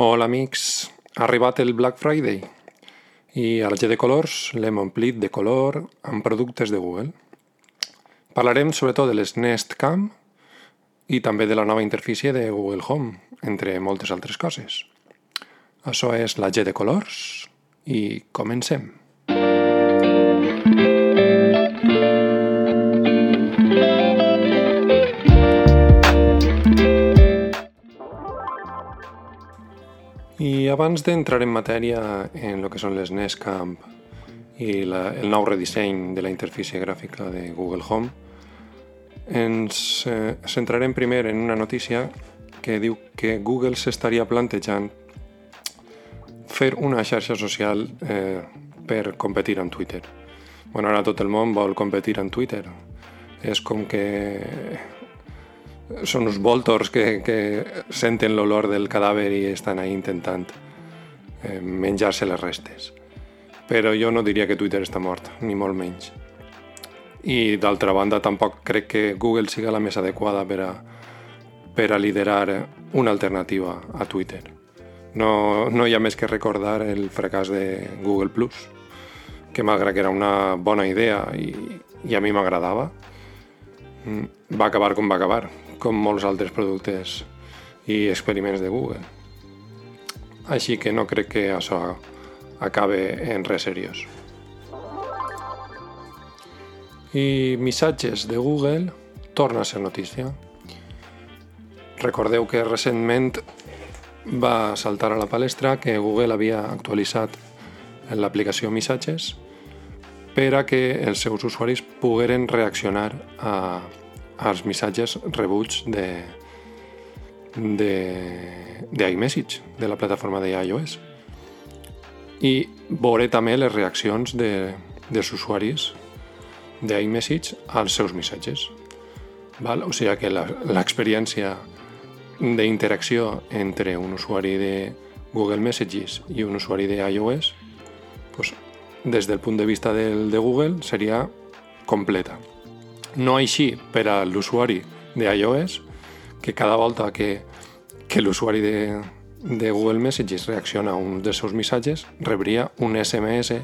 Hola amics, ha arribat el Black Friday i al G de colors l'hem omplit de color amb productes de Google. Parlarem sobretot de les Nest Cam i també de la nova interfície de Google Home, entre moltes altres coses. Això és la G de colors i comencem. I abans d'entrar en matèria en el que són les Nestcamp i la, el nou redisseny de la interfície gràfica de Google Home, ens eh, centrarem primer en una notícia que diu que Google s'estaria plantejant fer una xarxa social eh, per competir amb Twitter. Bueno, ara tot el món vol competir amb Twitter. És com que són uns voltors que, que senten l'olor del cadàver i estan ahí intentant eh, menjar-se les restes. Però jo no diria que Twitter està mort, ni molt menys. I d'altra banda tampoc crec que Google siga la més adequada per a, per a liderar una alternativa a Twitter. No, no hi ha més que recordar el fracàs de Google Plus, que malgrat que era una bona idea i, i a mi m'agradava, mm, va acabar com va acabar, com molts altres productes i experiments de Google. Així que no crec que això acabe en res seriós. I missatges de Google torna a ser notícia. Recordeu que recentment va saltar a la palestra que Google havia actualitzat l'aplicació Missatges per a que els seus usuaris pogueren reaccionar a, als missatges rebuts de, de, de iMessage, de la plataforma de iOS. I veure també les reaccions de, dels usuaris d'iMessage als seus missatges. Val? O sigui que l'experiència d'interacció entre un usuari de Google Messages i un usuari de iOS, pues, des del punt de vista del, de Google, seria completa. No així per a l'usuari d'iOS, que cada volta que, que l'usuari de, de Google Messages reacciona a un dels seus missatges, rebria un SMS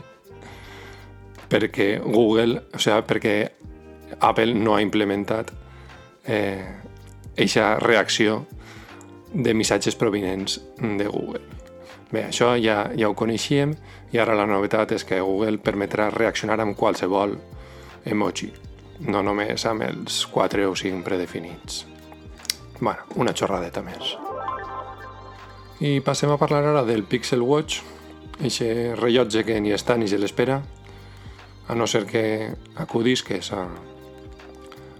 perquè Google, o sigui, perquè Apple no ha implementat eh, eixa reacció de missatges provinents de Google. Bé, això ja, ja ho coneixíem i ara la novetat és que Google permetrà reaccionar amb qualsevol emoji no només amb els 4 o 5 predefinits. bueno, una xorradeta més. I passem a parlar ara del Pixel Watch, aquest rellotge que ni està ni se l'espera, a no ser que acudisques a,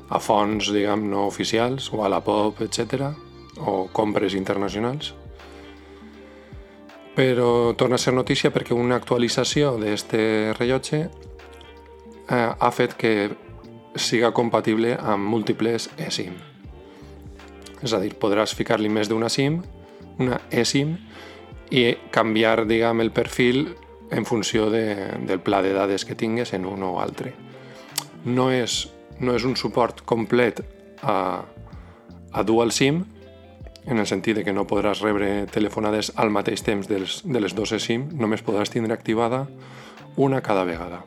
a fonts, diguem, no oficials, o a la POP, etc o compres internacionals. Però torna a ser notícia perquè una actualització d'aquest rellotge eh, ha fet que siga compatible amb múltiples eSIM. És a dir, podràs ficar-li més d'una SIM, una eSIM, i canviar, diguem, el perfil en funció de, del pla de dades que tingues en un o altre. No és, no és un suport complet a, a dual SIM, en el sentit de que no podràs rebre telefonades al mateix temps dels, de les dues SIM, només podràs tindre activada una cada vegada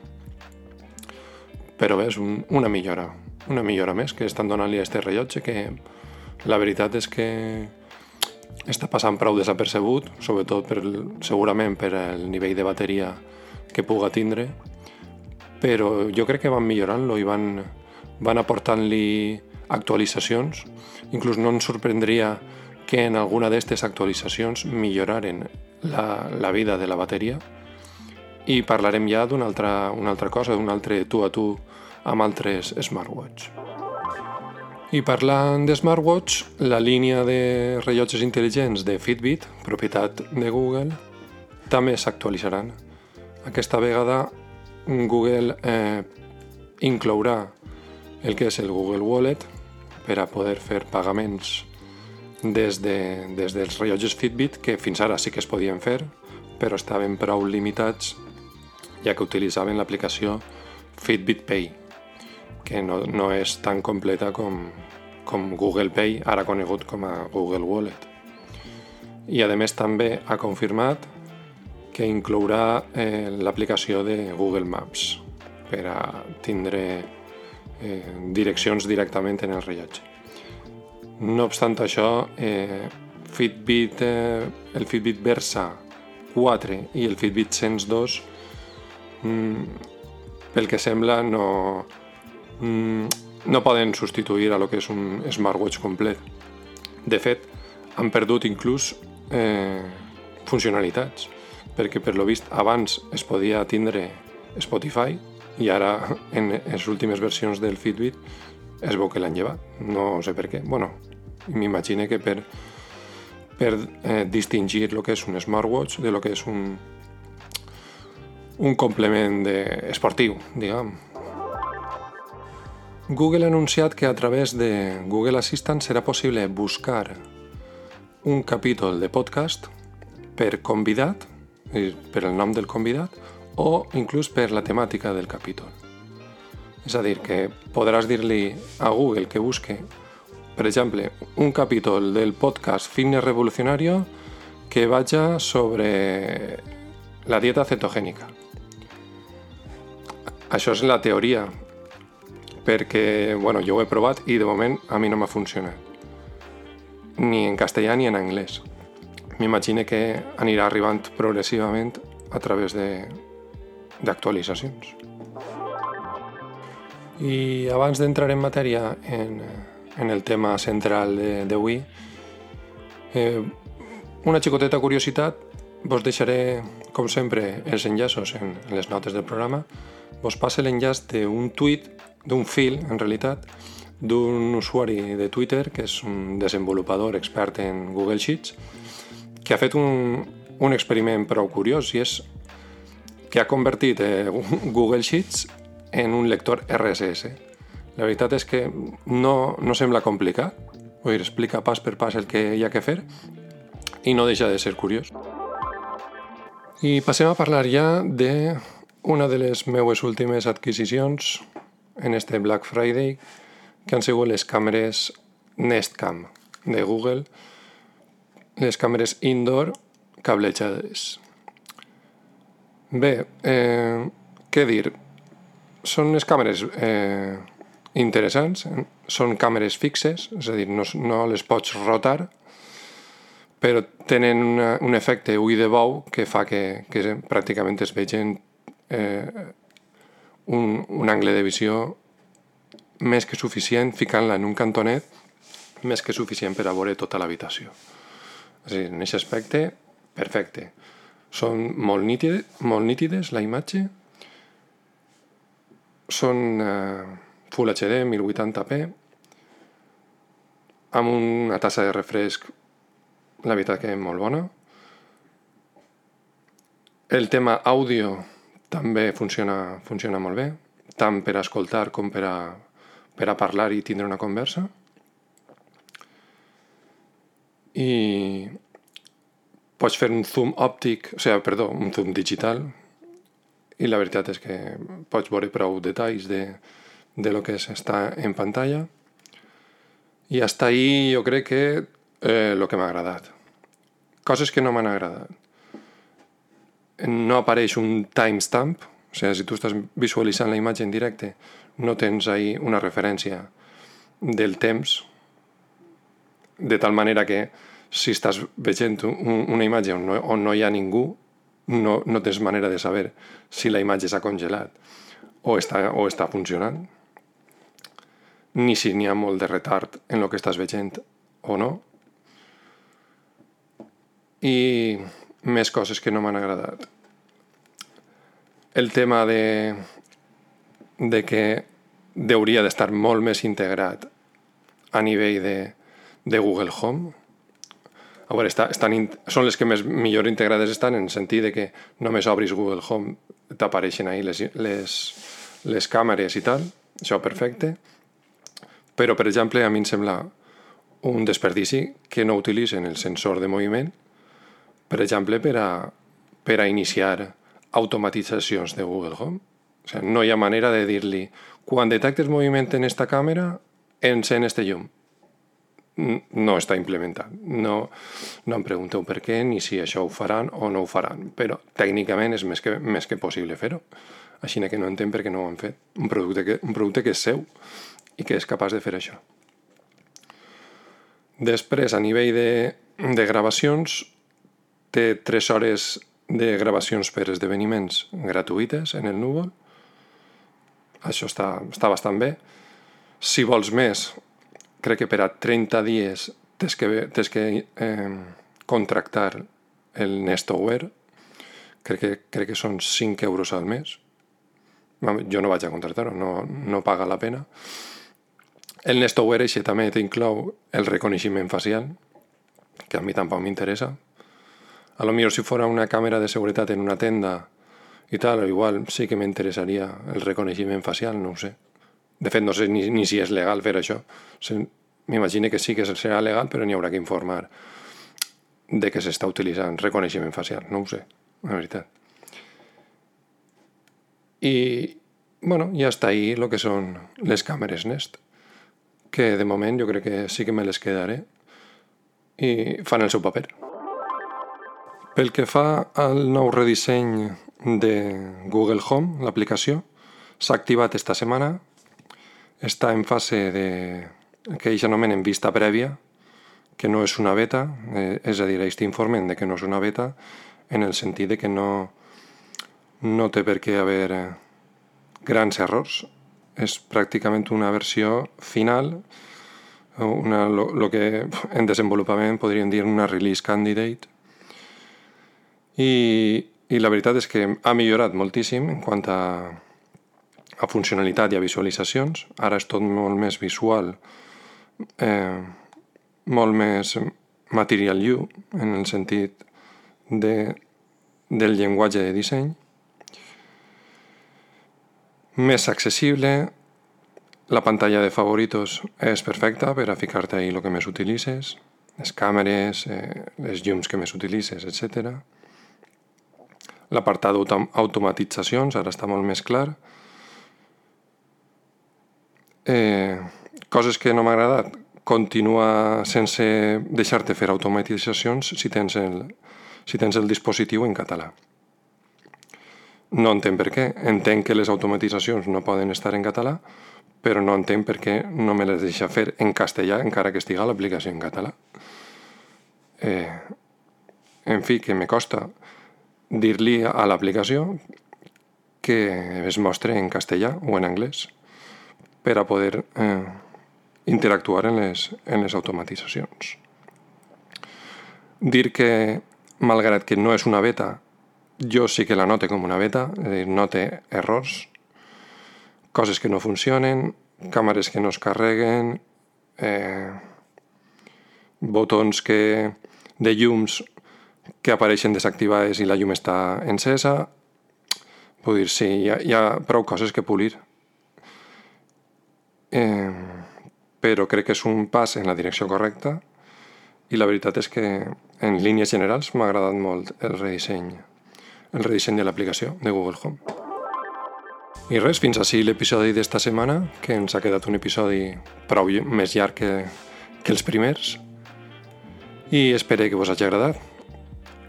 però bé, és un, una millora, una millora més que estan donant-li a este rellotge que la veritat és que està passant prou desapercebut, sobretot per, segurament per el nivell de bateria que puga tindre, però jo crec que van millorant-lo i van, van aportant-li actualitzacions. Inclús no ens sorprendria que en alguna d'aquestes actualitzacions milloraren la, la vida de la bateria, i parlarem ja d'una altra, una altra cosa, d'un altre tu a tu amb altres smartwatch. I parlant de smartwatch, la línia de rellotges intel·ligents de Fitbit, propietat de Google, també s'actualitzaran. Aquesta vegada Google eh, inclourà el que és el Google Wallet per a poder fer pagaments des, de, des dels rellotges Fitbit, que fins ara sí que es podien fer, però estaven prou limitats ja que utilitzaven l'aplicació Fitbit Pay, que no, no és tan completa com, com Google Pay, ara conegut com a Google Wallet. i a més també ha confirmat que inclourà eh, l'aplicació de Google Maps per a tindre eh, direccions directament en el rellotge. No obstant això, eh, Fitbit, eh, el Fitbit Versa 4 i el Fitbit Sense 2 mm, pel que sembla no, mm, no poden substituir a lo que és un smartwatch complet. De fet, han perdut inclús eh, funcionalitats, perquè per lo vist abans es podia tindre Spotify i ara en les últimes versions del Fitbit es veu que l'han llevat. No sé per què. Bueno, m'imagino que per, per eh, distingir el que és un smartwatch de lo que és un, un complement de esportiu, diguem. Google ha anunciat que a través de Google Assistant serà possible buscar un capítol de podcast per convidat, per el nom del convidat, o inclús per la temàtica del capítol. És a dir, que podràs dir-li a Google que busque, per exemple, un capítol del podcast Fitness Revolucionario que vaja sobre la dieta cetogènica. Això és la teoria, perquè bueno, jo ho he provat i de moment a mi no m'ha funcionat. Ni en castellà ni en anglès. M'imagino que anirà arribant progressivament a través d'actualitzacions. I abans d'entrar en matèria en, en el tema central d'avui, eh, una xicoteta curiositat, vos deixaré, com sempre, els enllaços en, les notes del programa. Vos passe l'enllaç d'un tuit d'un fil, en realitat, d'un usuari de Twitter, que és un desenvolupador expert en Google Sheets, que ha fet un, un experiment prou curiós i és que ha convertit eh, Google Sheets en un lector RSS. La veritat és que no, no sembla complicat, vull dir, explica pas per pas el que hi ha que fer i no deixa de ser curiós. I passem a parlar ja de una de les meues últimes adquisicions en este Black Friday, que han sigut les càmeres Nest Cam de Google, les càmeres indoor cablejades. Bé, eh, què dir? Són les càmeres eh, interessants, són càmeres fixes, és a dir, no, no les pots rotar, però tenen una, un efecte ull de bou que fa que, que pràcticament es vegin eh, un, un angle de visió més que suficient ficant-la en un cantonet més que suficient per a veure tota l'habitació. És a dir, en aquest aspecte, perfecte. Són molt, nítides, molt nítides la imatge, són eh, Full HD 1080p, amb una tassa de refresc, la veritat que és molt bona. El tema àudio també funciona, funciona molt bé, tant per escoltar com per a, per a parlar i tindre una conversa. I pots fer un zoom òptic, o sigui, perdó, un zoom digital, i la veritat és que pots veure prou detalls de, de lo que està en pantalla. I hasta ahí jo crec que eh, lo que m'ha agradat. Coses que no m'han agradat no apareix un timestamp, o sigui, si tu estàs visualitzant la imatge en directe, no tens ahí una referència del temps, de tal manera que si estàs veient un, una imatge on no, on no hi ha ningú, no, no tens manera de saber si la imatge s'ha congelat o està, o està funcionant, ni si n'hi ha molt de retard en el que estàs veient o no. I més coses que no m'han agradat. El tema de, de que hauria d'estar molt més integrat a nivell de, de Google Home. A veure, està, estan, són les que més millor integrades estan en el sentit de que només obris Google Home t'apareixen ahí les, les, les càmeres i tal, això perfecte. Però, per exemple, a mi em sembla un desperdici que no utilitzen el sensor de moviment per exemple, per a, per a iniciar automatitzacions de Google Home. O sigui, no hi ha manera de dir-li quan detectes moviment en esta càmera, encén este llum. no està implementat. No, no em pregunteu per què ni si això ho faran o no ho faran, però tècnicament és més que, més que possible fer-ho. Així que no entenc per què no ho han fet. Un producte que, un producte que és seu i que és capaç de fer això. Després, a nivell de, de gravacions, té 3 hores de gravacions per esdeveniments gratuïtes en el núvol. Això està, està bastant bé. Si vols més, crec que per a 30 dies tens que, tens que eh, contractar el Nestoware. Crec que, crec que són 5 euros al mes. Jo no vaig a contractar-ho, no, no paga la pena. El Nestoware així també t'inclou el reconeixement facial, que a mi tampoc m'interessa. A lo millor si fora una càmera de seguretat en una tenda i tal, igual sí que m'interessaria el reconeixement facial, no sé. De fet, no sé ni, ni si és legal fer això. M'imagino que sí que serà legal, però n'hi haurà que informar de que s'està utilitzant reconeixement facial. No ho sé, la veritat. I, bueno, ja està ahí el que són les càmeres Nest, que de moment jo crec que sí que me les quedaré i fan el seu paper. Pel que fa al nou redisseny de Google Home, l'aplicació, s'ha activat esta setmana, està en fase de que ells anomenen vista prèvia, que no és una beta, eh, és a dir, ells t'informen que no és una beta en el sentit de que no, no té per què haver grans errors. És pràcticament una versió final, una, lo, lo que en desenvolupament podríem dir una release candidate. I, I la veritat és que ha millorat moltíssim en quant a, a funcionalitat i a visualitzacions. Ara és tot molt més visual, eh, molt més material you, en el sentit de, del llenguatge de disseny més accessible, la pantalla de favoritos és perfecta per a ficar-te ahí el que més utilitzes, les càmeres, eh, les llums que més utilitzes, etc. L'apartat d'automatitzacions ara està molt més clar. Eh, coses que no m'ha agradat, continua sense deixar-te fer automatitzacions si tens el, si tens el dispositiu en català. No entenc per què. Entenc que les automatitzacions no poden estar en català, però no entenc per què no me les deixa fer en castellà encara que estiga l'aplicació en català. Eh, en fi, que me costa dir-li a l'aplicació que es mostre en castellà o en anglès per a poder eh, interactuar en les, en les automatitzacions. Dir que, malgrat que no és una beta, jo sí que la note com una beta, és dir, no té errors, coses que no funcionen, càmeres que no es carreguen, eh, botons que, de llums que apareixen desactivades i la llum està encesa. Vull dir, sí, hi ha, hi ha prou coses que polir. Eh, però crec que és un pas en la direcció correcta i la veritat és que en línies generals m'ha agradat molt el redisseny el redisseny de l'aplicació de Google Home. I res, fins així l'episodi d'esta setmana, que ens ha quedat un episodi prou més llarg que, que els primers, i espero que vos hagi agradat.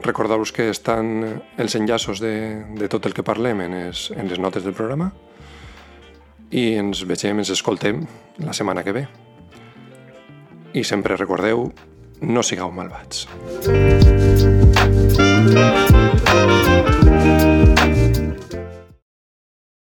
Recordar-vos que estan eh, els enllaços de, de tot el que parlem en les, en les notes del programa i ens vegem, ens escoltem la setmana que ve. I sempre recordeu, no sigueu malvats. Thank you.